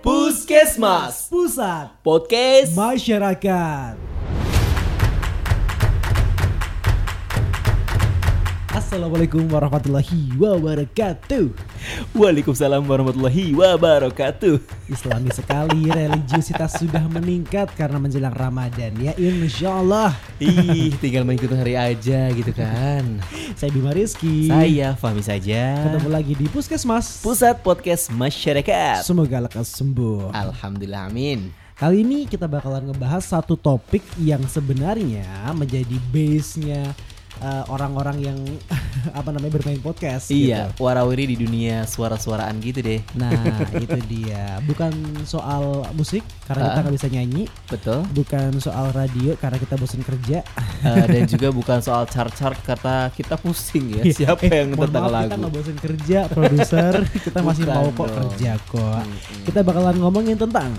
Puskesmas. Pusat. Podcast. Masyarakat Assalamualaikum warahmatullahi wabarakatuh. Waalaikumsalam warahmatullahi wabarakatuh. Islami sekali religiusitas sudah meningkat karena menjelang Ramadan ya insya Allah Ih tinggal mengikuti hari aja gitu kan. Saya Bima Rizky. Saya Fahmi saja. Ketemu lagi di Puskesmas. Pusat Podcast Masyarakat. Semoga lekas sembuh. Alhamdulillah amin. Kali ini kita bakalan ngebahas satu topik yang sebenarnya menjadi base-nya uh, orang-orang yang apa namanya bermain podcast Iya gitu. warawiri di dunia suara-suaraan gitu deh Nah, itu dia. Bukan soal musik karena kita Ah. nggak bisa nyanyi, Betul bukan soal radio karena kita bosan kerja. Eh, Dan juga bukan soal chart-chart kata kita pusing ya Siapa Eh, yang tentang maaf, Kita lagu nggak bosan kerja, produser. kita masih Bukan mau kok dong. kerja kok. Mm-mm. Kita bakalan ngomongin tentang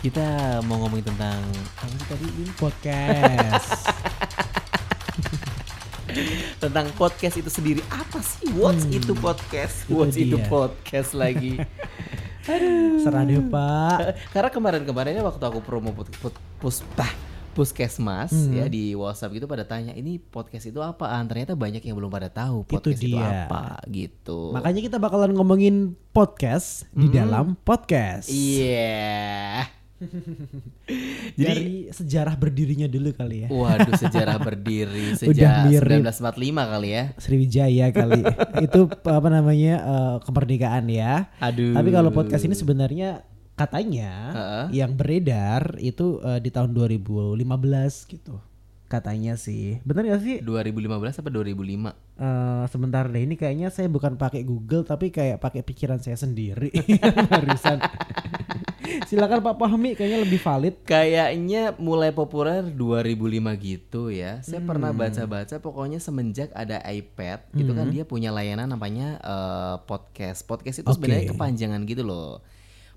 Kita mau ngomongin tentang apa sih tadi ini podcast. Tentang podcast itu sendiri apa sih? What's Hmm, itu podcast? itu What's itu dia. podcast lagi? Serah deh Pak. Karena kemarin-kemarinnya waktu aku promo put, put, pus, bah, puskesmas Hmm. ya di WhatsApp gitu pada tanya ini podcast itu apaan? Ternyata banyak yang belum pada tahu Itu podcast itu, dia. apa gitu. Makanya kita bakalan ngomongin podcast di Hmm. dalam podcast. Iya. Jadi Dari sejarah berdirinya dulu kali ya. waduh sejarah berdiri Udah sejak mirip. 1945 kali ya. Sriwijaya kali. itu apa namanya eh, kemerdekaan ya. Aduh. Tapi kalau podcast ini sebenarnya katanya Heeh. yang beredar itu eh, di tahun 2015 gitu. Katanya sih. Bener gak sih? 2015 apa 2005? Eh, sebentar deh ini kayaknya saya bukan pakai Google tapi kayak pakai pikiran saya sendiri barusan. Silakan Pak Fahmi kayaknya lebih valid. Kayaknya mulai populer 2005 gitu ya. Saya Hmm. pernah baca-baca pokoknya semenjak ada iPad itu kan dia punya layanan namanya eh, podcast. Podcast itu Oke. sebenarnya kepanjangan gitu loh.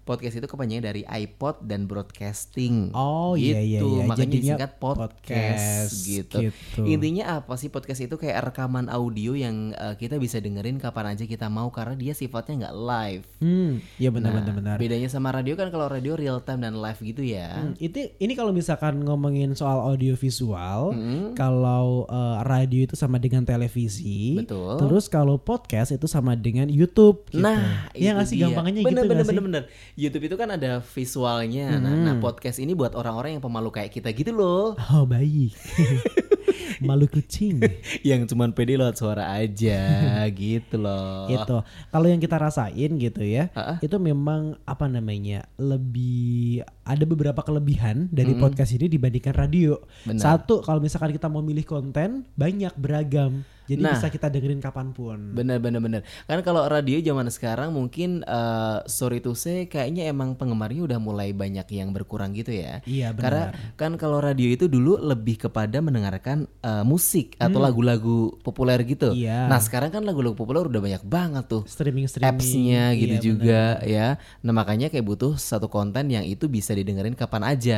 Podcast itu kepanjangan dari iPod dan broadcasting. Oh, iya, iya, gitu. iya. Makanya Jadinya disingkat podcast, podcast, gitu. gitu. Intinya apa sih podcast itu kayak rekaman audio yang eh, kita bisa dengerin kapan aja kita mau karena dia sifatnya nggak live. Hmm, ya benar Nah, benar benar. Bedanya sama radio kan kalau radio real time dan live gitu ya. Hmm, itu ini kalau misalkan ngomongin soal audio visual, Mm-mm. kalau eh, radio itu sama dengan televisi. Betul. Terus kalau podcast itu sama dengan YouTube. gitu. Nah, Iya itu nggak sih gampangannya bener, gitu bener, nggak sih? bener, bener. YouTube itu kan ada visualnya. Nah, Hmm. nah, podcast ini buat orang-orang yang pemalu kayak kita gitu loh. Oh baik. Malu kucing. yang cuman pede lewat suara aja gitu loh. itu. Kalau yang kita rasain gitu ya, ah. itu memang apa namanya lebih ada beberapa kelebihan dari podcast ini dibandingkan radio. Benar. Satu kalau misalkan kita mau milih konten banyak beragam, jadi Nah. bisa kita dengerin kapan pun. Bener bener bener. Kan kalau radio zaman sekarang mungkin eh, sorry to say kayaknya emang penggemarnya udah mulai banyak yang berkurang gitu ya. Iya Karena benar. kan kalau radio itu dulu lebih kepada mendengarkan eh, musik atau lagu-lagu populer gitu. Hmm. Iya. Nah sekarang kan lagu-lagu populer udah banyak banget tuh. streaming streaming apps-nya gitu Iya, juga ya. Nah makanya kayak butuh satu konten yang itu bisa didengerin kapan aja.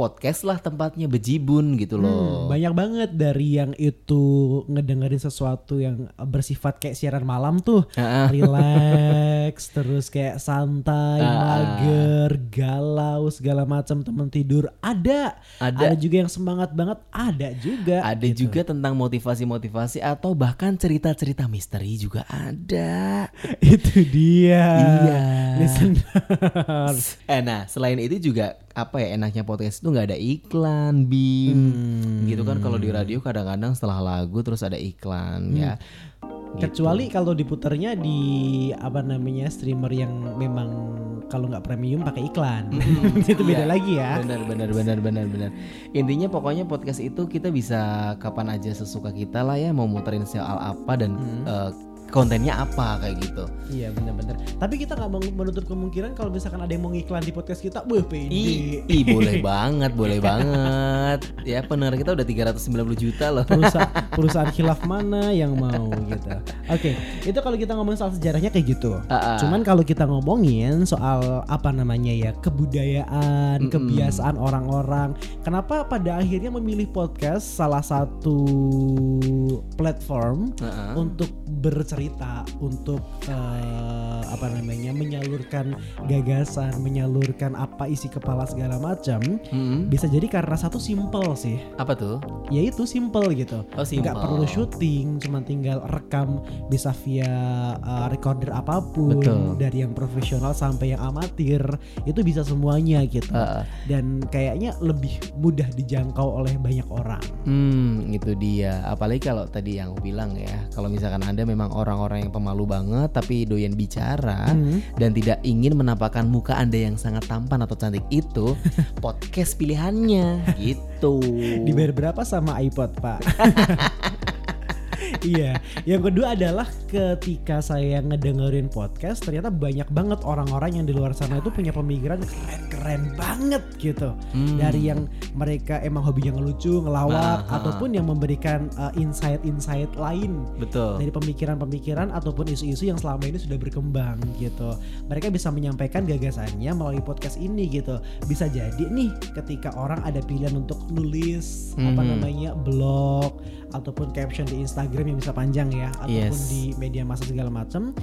Podcast lah tempatnya bejibun gitu Hmm, loh. banyak banget dari yang itu ngedengerin sesuatu yang bersifat kayak siaran malam tuh, ah. relax, terus kayak santai, ah. mager, galau segala macam temen tidur ada, Ada. juga yang semangat banget ada juga. Ada gitu. juga tentang motivasi-motivasi atau bahkan cerita-cerita misteri juga ada. itu dia. Iya. Listener. Eh nah selain itu juga apa ya enaknya podcast itu nggak ada iklan bim Hmm. gitu kan kalau di radio kadang-kadang setelah lagu terus ada iklan ya. Gitu. Kecuali kalau diputarnya di apa namanya streamer yang memang kalau nggak premium pakai iklan, itu beda Iya. lagi ya. Benar benar benar benar benar. Intinya pokoknya podcast itu kita bisa kapan aja sesuka kita lah ya mau muterin soal apa dan Hmm. eh, kontennya apa kayak gitu. Iya benar-benar. Tapi kita nggak mau menutup kemungkinan kalau misalkan ada yang mau ngiklan di podcast kita, wah pede. Ih, boleh banget, boleh banget. Ya pendengar kita udah 390 juta loh. perusahaan perusahaan khilaf mana yang mau gitu. Oke, itu kalau kita ngomong soal sejarahnya kayak gitu. Ah, ah. Cuman kalau kita ngomongin soal apa namanya ya kebudayaan, Mm-mm. kebiasaan orang-orang, kenapa pada akhirnya memilih podcast salah satu platform Heeh. untuk bercerita, untuk eh, eh, apa namanya menyalurkan gagasan, menyalurkan apa isi kepala segala macam, Mm-mm. bisa jadi karena satu simple sih, Apa tuh? yaitu simple gitu. Oh, nggak simple. perlu syuting, cuma tinggal rekam bisa via uh, recorder apa pun Betul. dari yang profesional sampai yang amatir itu bisa semuanya gitu. Uh, Dan kayaknya lebih mudah dijangkau oleh banyak orang. Hmm, itu dia. Apalagi kalau tadi yang aku bilang ya, kalau misalkan Anda memang orang-orang yang pemalu banget tapi doyan bicara Hmm. dan tidak ingin menampakkan muka Anda yang sangat tampan atau cantik itu, podcast pilihannya gitu. Dibayar berapa sama iPod, Pak? iya, yang kedua adalah ketika saya ngedengerin podcast, ternyata banyak banget orang-orang yang di luar sana itu punya pemikiran keren-keren banget gitu. Hmm. Dari yang mereka emang hobinya ngelucu, ngelawak, Nah, ataupun yang memberikan uh, insight-insight lain Betul. dari pemikiran-pemikiran ataupun isu-isu yang selama ini sudah berkembang gitu. Mereka bisa menyampaikan gagasannya melalui podcast ini gitu. Bisa jadi nih ketika orang ada pilihan untuk nulis apa Mhm. namanya blog ataupun caption di Instagram yang bisa panjang ya ataupun Yes. di media massa segala macam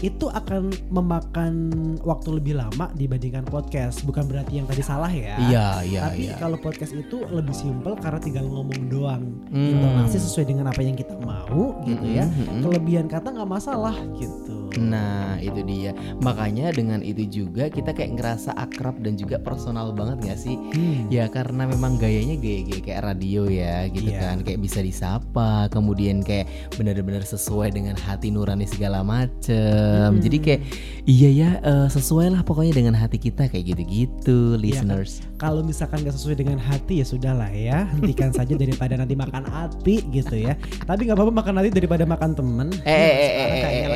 itu akan memakan waktu lebih lama dibandingkan podcast. Bukan berarti yang tadi salah ya. Iya, iya, Tapi iya. kalau podcast itu lebih simpel karena tinggal ngomong doang. Hmm. Intonasi sesuai dengan apa yang kita mau gitu ya. Mm-mm, mm-mm. Kelebihan kata nggak masalah gitu. Nah itu dia Makanya dengan itu juga kita kayak ngerasa akrab dan juga personal banget gak sih Hmm. Ya karena memang gayanya gaya-gaya kayak radio ya gitu Iya. kan Kayak bisa disapa Kemudian kayak benar-benar sesuai dengan hati nurani segala macem Mm-mm. Jadi kayak iya ya eh, sesuai lah pokoknya dengan hati kita kayak gitu-gitu Iya, listeners Kalau misalkan nggak sesuai dengan hati ya sudahlah ya, hentikan saja daripada nanti makan hati gitu ya. Tapi nggak apa-apa makan hati daripada makan temen. Eh, eh, eh,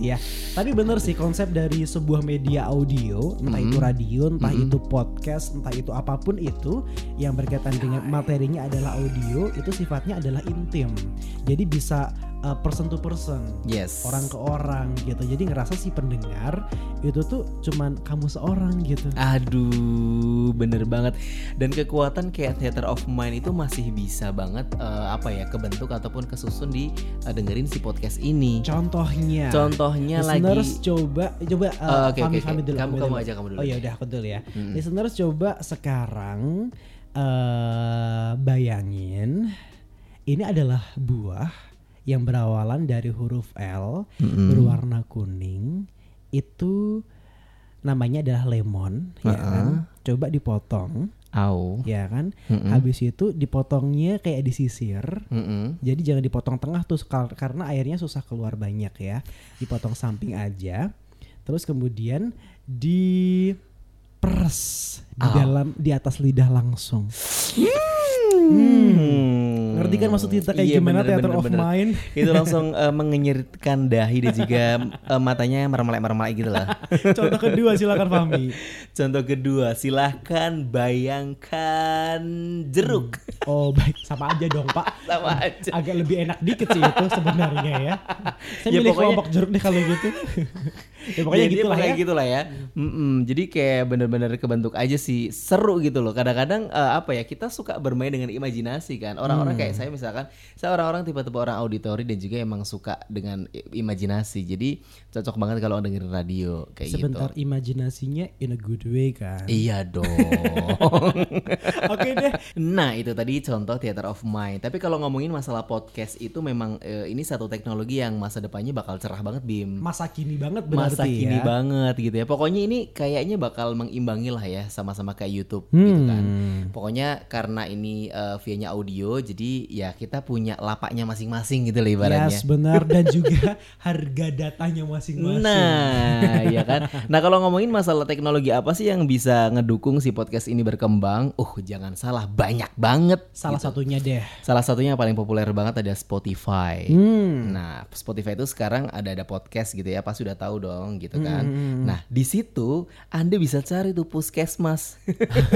eh, eh. banget ya. Tapi bener sih konsep dari sebuah media audio, entah itu Mm-mm. radio, entah Mm-mm. itu podcast, entah itu apa pun itu yang berkaitan dengan materinya adalah audio, itu sifatnya adalah intim. Jadi bisa uh, person to person. Yes orang ke orang gitu jadi ngerasa si pendengar itu tuh cuman kamu seorang gitu Aduh, bener banget. Dan kekuatan kayak theater of mind itu masih bisa banget eh, apa ya kebentuk ataupun kesusun di eh, dengerin si podcast ini. contohnya Contohnya listeners coba coba uh, Oh, oke, Fami, oke. dulu Kamu- kamu dulu. aja, kamu dulu oh ya udah aku dulu ya Mm. listeners coba sekarang eh bayangin ini adalah buah yang berawalan dari huruf L Mm-mm. berwarna kuning itu namanya adalah lemon ya Uh-uh. kan coba dipotong Au. ya kan Mm-mm. habis itu dipotongnya kayak disisir Mm-mm. jadi jangan dipotong tengah tuh kar- karena airnya susah keluar banyak ya dipotong samping aja terus kemudian di peres di dalam di atas lidah langsung Hmm. Ngerti kan maksud kita kayak Iya, gimana bener, theater bener, of bener. mind Itu langsung eh, mengenyirkan dahi dan juga eh, matanya mermelek-mermelek gitu lah. contoh kedua silakan Fahmi Contoh kedua, silahkan bayangkan jeruk. oh baik sama aja dong pak Sama aja. agak lebih enak dikit sih itu sebenarnya ya saya Ya, milih pokoknya- kelompok jeruk deh kalau gitu ya pokoknya Jadi gitu lah ya gitu lah ya. Mm-mm. Jadi kayak bener-bener kebentuk aja sih seru gitu loh. Kadang-kadang eh, apa ya kita suka bermain dengan imajinasi kan. Orang-orang Hmm. kayak saya misalkan, saya orang-orang tipe-tipe orang auditori dan juga emang suka dengan imajinasi. Jadi cocok banget kalau dengerin radio kayak sebentar gitu. imajinasinya in a good way kan Iya dong. oke deh Nah itu tadi contoh theater of mind. Tapi kalau ngomongin masalah podcast itu memang eh, ini satu teknologi yang masa depannya bakal cerah banget Bim. masa kini banget berarti Masa kini ya. banget gitu ya. Pokoknya ini kayaknya bakal mengimbangi lah ya sama-sama kayak YouTube gitu kan. Hmm. Pokoknya karena ini eh, via-nya audio jadi ya kita punya lapaknya masing-masing gitu lah ibaratnya. Yes benar dan juga harga datanya masing-masing. Nah, ya kan. Nah, kalau ngomongin masalah teknologi apa sih yang bisa ngedukung si podcast ini berkembang? Uh, jangan salah, banyak banget. Salah gitu. satunya deh. Salah satunya yang paling populer banget ada Spotify. Hmm. Nah, Spotify itu sekarang ada ada podcast gitu ya, pasti udah tahu dong. Dong gitu kan. Hmm. Nah di situ Anda bisa cari tuh puskesmas.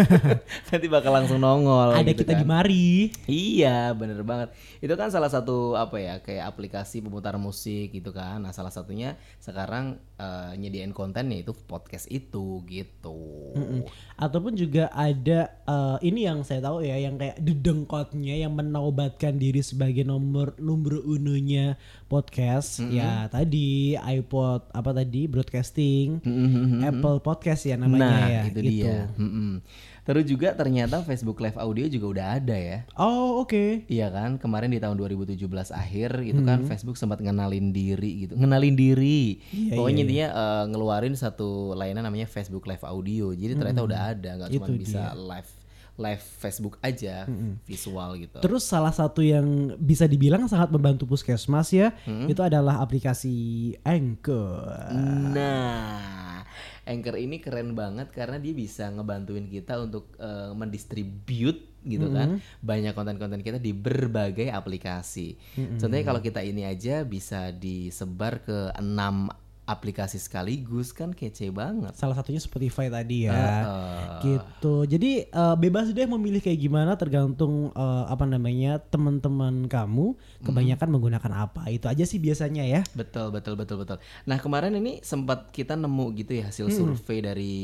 Nanti bakal langsung nongol. Ada gitu kita kan. di mari. Iya bener banget Itu kan salah satu apa ya Kayak aplikasi pemutar musik gitu kan Nah salah satunya sekarang eh, Nyediain kontennya itu podcast itu gitu Mm-mm. Ataupun juga ada eh, ini yang saya tahu ya yang kayak dedengkotnya yang menobatkan diri sebagai nomor nomor ununya podcast ya tadi iPod apa tadi broadcasting Mm-mm. Apple Podcast ya namanya Nah ya itu gitu. dia. Mm-mm. Terus juga ternyata Facebook Live Audio juga udah ada ya. Oh oke. Iya kan? Kemarin di tahun 2017 akhir gitu kan Facebook sempat ngenalin diri gitu. Ngenalin diri. Iya, Pokoknya intinya eh, ngeluarin satu layanan namanya Facebook Live Audio. Jadi ternyata udah ada nggak cuma bisa live live Facebook aja visual gitu. Terus salah satu yang bisa dibilang sangat membantu puskesmas ya itu adalah aplikasi Anchor. Nah, Anchor ini keren banget karena dia bisa ngebantuin kita untuk eh, mendistribute gitu kan. Banyak konten-konten kita di berbagai aplikasi. Contohnya kalau kita ini aja bisa disebar ke enam aplikasi sekaligus kan kece banget. Salah satunya Spotify tadi ya. Heeh. gitu jadi eh, bebas deh memilih kayak gimana tergantung eh, apa namanya teman-teman kamu kebanyakan menggunakan apa itu aja sih biasanya ya Betul betul betul betul. Nah kemarin ini sempat kita nemu gitu ya hasil survei dari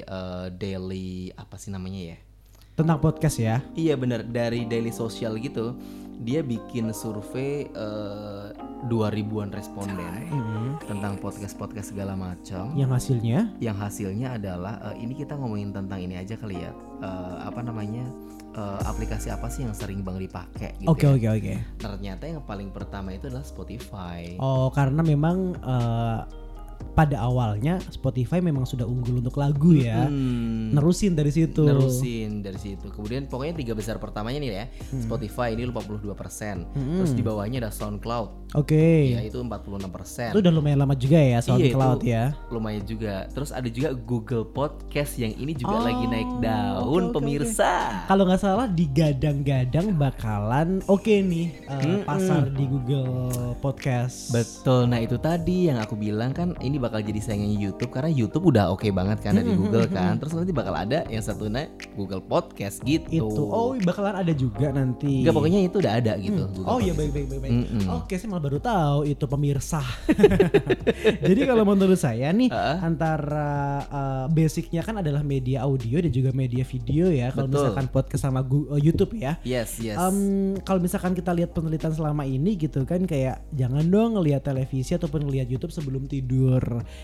eh, daily apa sih namanya ya? Tentang podcast ya Iya bener dari Daily Social gitu dia bikin survei eh, 2000-an responden tentang podcast-podcast segala macam. yang hasilnya Yang hasilnya adalah eh, ini kita ngomongin tentang ini aja kali ya. Eh, apa namanya? eh, aplikasi apa sih yang sering bang dipakai gitu. oke ya. oke oke Ternyata yang paling pertama itu adalah Spotify. oh karena memang eh, pada awalnya Spotify memang sudah unggul untuk lagu ya Hmm. nerusin dari situ nerusin dari situ. Kemudian pokoknya tiga besar pertamanya nih ya. Hmm. Spotify ini 52%. Terus di bawahnya ada SoundCloud. oke Ya itu 46%. itu udah lumayan lama juga ya Iya, SoundCloud itu ya lumayan juga. Terus ada juga Google Podcast yang ini juga Oh, lagi naik daun oke, pemirsa. kalau nggak salah digadang-gadang bakalan oke nih eh, pasar di Google Podcast Betul. Nah, itu tadi yang aku bilang kan ini bakal jadi saingannya YouTube karena YouTube udah oke banget kan dari Google kan. Terus nanti bakal ada yang satunya Google Podcast gitu. itu oh bakalan ada juga nanti Enggak pokoknya itu udah ada gitu. Google Oh iya baik baik baik. baik. Mm-mm. Oke saya malah baru tahu itu pemirsa. Jadi kalau menurut saya nih Heeh. antara uh, basicnya kan adalah media audio dan juga media video ya. Kalau misalkan podcast sama Gu- uh, YouTube ya. Yes, yes. Em, kalau misalkan kita lihat penelitian selama ini gitu kan kayak jangan dong ngelihat televisi ataupun ngelihat YouTube sebelum tidur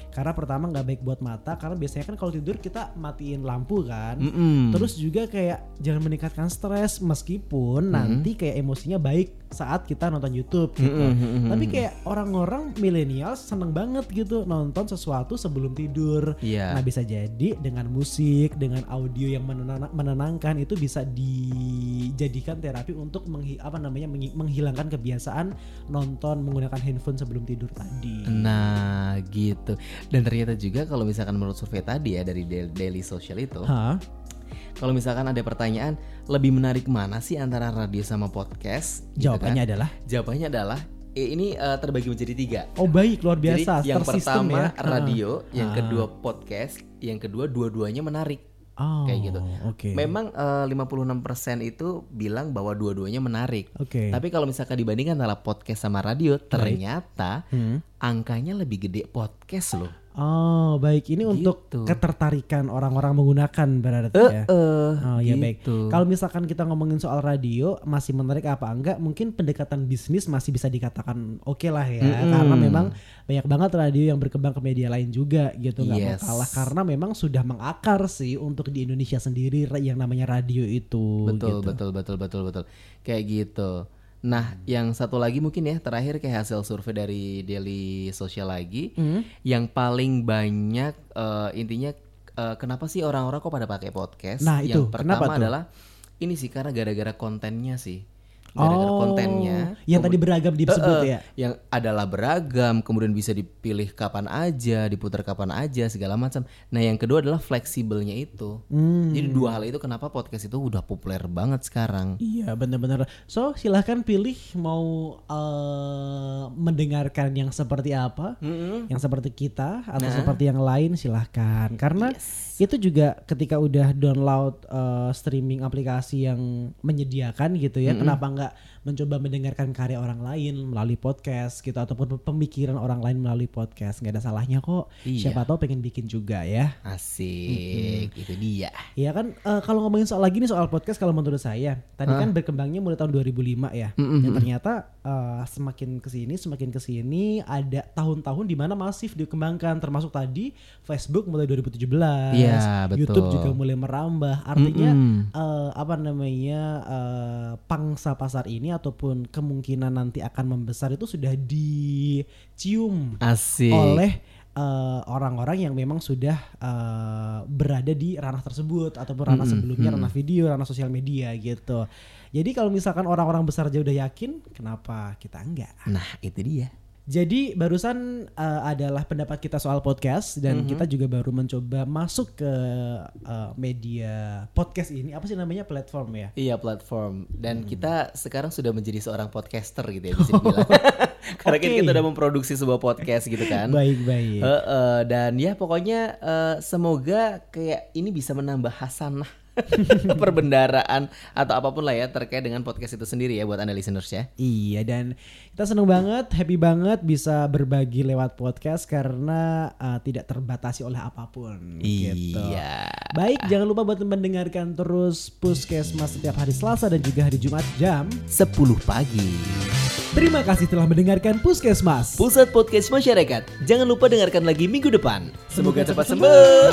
karena pertama nggak baik buat mata karena biasanya kan kalau tidur kita matiin lampu kan Mm-mm. Terus juga kayak jangan meningkatkan stres meskipun nanti kayak emosinya baik saat kita nonton YouTube gitu. Mm-mm, mm-mm, Tapi kayak orang-orang milenial seneng banget gitu nonton sesuatu sebelum tidur. Iya. Nah bisa jadi dengan musik, dengan audio yang menenang- menenangkan itu bisa dijadikan terapi untuk menghi- apa namanya menghi- menghilangkan kebiasaan nonton menggunakan handphone sebelum tidur tadi. Nah, gitu. Dan ternyata juga kalau misalkan menurut survei tadi ya dari Daily Social itu, Hah? kalau misalkan ada pertanyaan lebih menarik mana sih antara radio sama podcast? Gitu Jawabannya kan? adalah Jawabannya adalah eh, ini eh, terbagi menjadi tiga. oh baik luar biasa Jadi yang tersistem pertama ya. radio, yang Ah. kedua podcast, yang kedua dua-duanya menarik. Oh, kayak gitu. Oke. Memang eh, 56% itu bilang bahwa dua-duanya menarik. Oke. Tapi kalau misalkan dibandingkan antara podcast sama radio, ternyata Hmm. angkanya lebih gede podcast loh. Oh baik ini untuk Gitu. ketertarikan orang-orang menggunakan berarti Eh, ya. Oh ya baik. gitu. Kalau misalkan kita ngomongin soal radio masih menarik apa enggak? Mungkin pendekatan bisnis masih bisa dikatakan oke lah ya, Mm-mm. karena memang banyak banget radio yang berkembang ke media lain juga gitu nggak mau Yes. kalah karena memang sudah mengakar sih untuk di Indonesia sendiri yang namanya radio itu. betul, gitu. betul, betul, betul, betul. Kayak gitu. Nah, yang satu lagi mungkin ya terakhir kayak hasil survei dari Daily Social lagi, Hmm. yang paling banyak eh, intinya eh, kenapa sih orang-orang kok pada pakai podcast? Nah, yang itu, kenapa pertama tuh? adalah ini sih karena gara-gara kontennya sih. Gara-gara kontennya. Yang tadi beragam disebut Eh, eh, ya. Yang adalah beragam, kemudian bisa dipilih kapan aja, diputar kapan aja, segala macam. Nah, yang kedua adalah fleksibelnya itu. Hmm. Jadi dua hal itu kenapa podcast itu udah populer banget sekarang. Iya benar-benar. So silahkan pilih mau eh, mendengarkan yang seperti apa, Mm-mm. yang seperti kita atau Nah. seperti yang lain silahkan. Karena Yes. itu juga ketika udah download eh, streaming aplikasi yang menyediakan gitu ya, kenapa nggak mencoba mendengarkan karya orang lain melalui podcast gitu ataupun pemikiran orang lain melalui podcast nggak ada salahnya kok. Iya. Siapa tahu pengen bikin juga ya. Asik, itu dia. Iya kan eh, kalau ngomongin soal lagi nih soal podcast kalau menurut saya tadi kan berkembangnya mulai tahun 2005 ya. Dan ternyata eh, semakin ke sini semakin ke sini ada tahun-tahun di mana masif dikembangkan termasuk tadi Facebook mulai 2017. Iya, betul. YouTube juga mulai merambah. Artinya Mm-mm. eh, apa namanya eh, pangsa pasar ini ataupun kemungkinan nanti akan membesar itu sudah dicium Asik. oleh eh, orang-orang yang memang sudah eh, berada di ranah tersebut ataupun ranah sebelumnya ranah video, ranah sosial media gitu. Jadi kalau misalkan orang-orang besar aja udah yakin, kenapa kita enggak? Nah, itu dia. Jadi barusan eh, adalah pendapat kita soal podcast dan kita juga baru mencoba masuk ke eh, media podcast ini. Apa sih namanya platform ya? Iya platform dan Hmm. kita sekarang sudah menjadi seorang podcaster gitu ya bisa dibilang. Karena Oke. kita udah memproduksi sebuah podcast gitu kan. Baik-baik. Heeh, dan ya pokoknya eh, semoga kayak ini bisa menambah hasanah perbendaraan atau apa pun lah ya terkait dengan podcast itu sendiri ya buat anda listeners ya. Iya dan kita seneng banget, happy banget bisa berbagi lewat podcast karena uh, tidak terbatasi oleh apa pun. Gitu. Iya. Baik, jangan lupa buat mendengarkan terus Puskesmas setiap hari Selasa dan juga hari Jumat jam. 10 pagi. Terima kasih telah mendengarkan Puskesmas. Pusat Podcast Masyarakat. Jangan lupa dengarkan lagi minggu depan. Semoga cepat sembuh.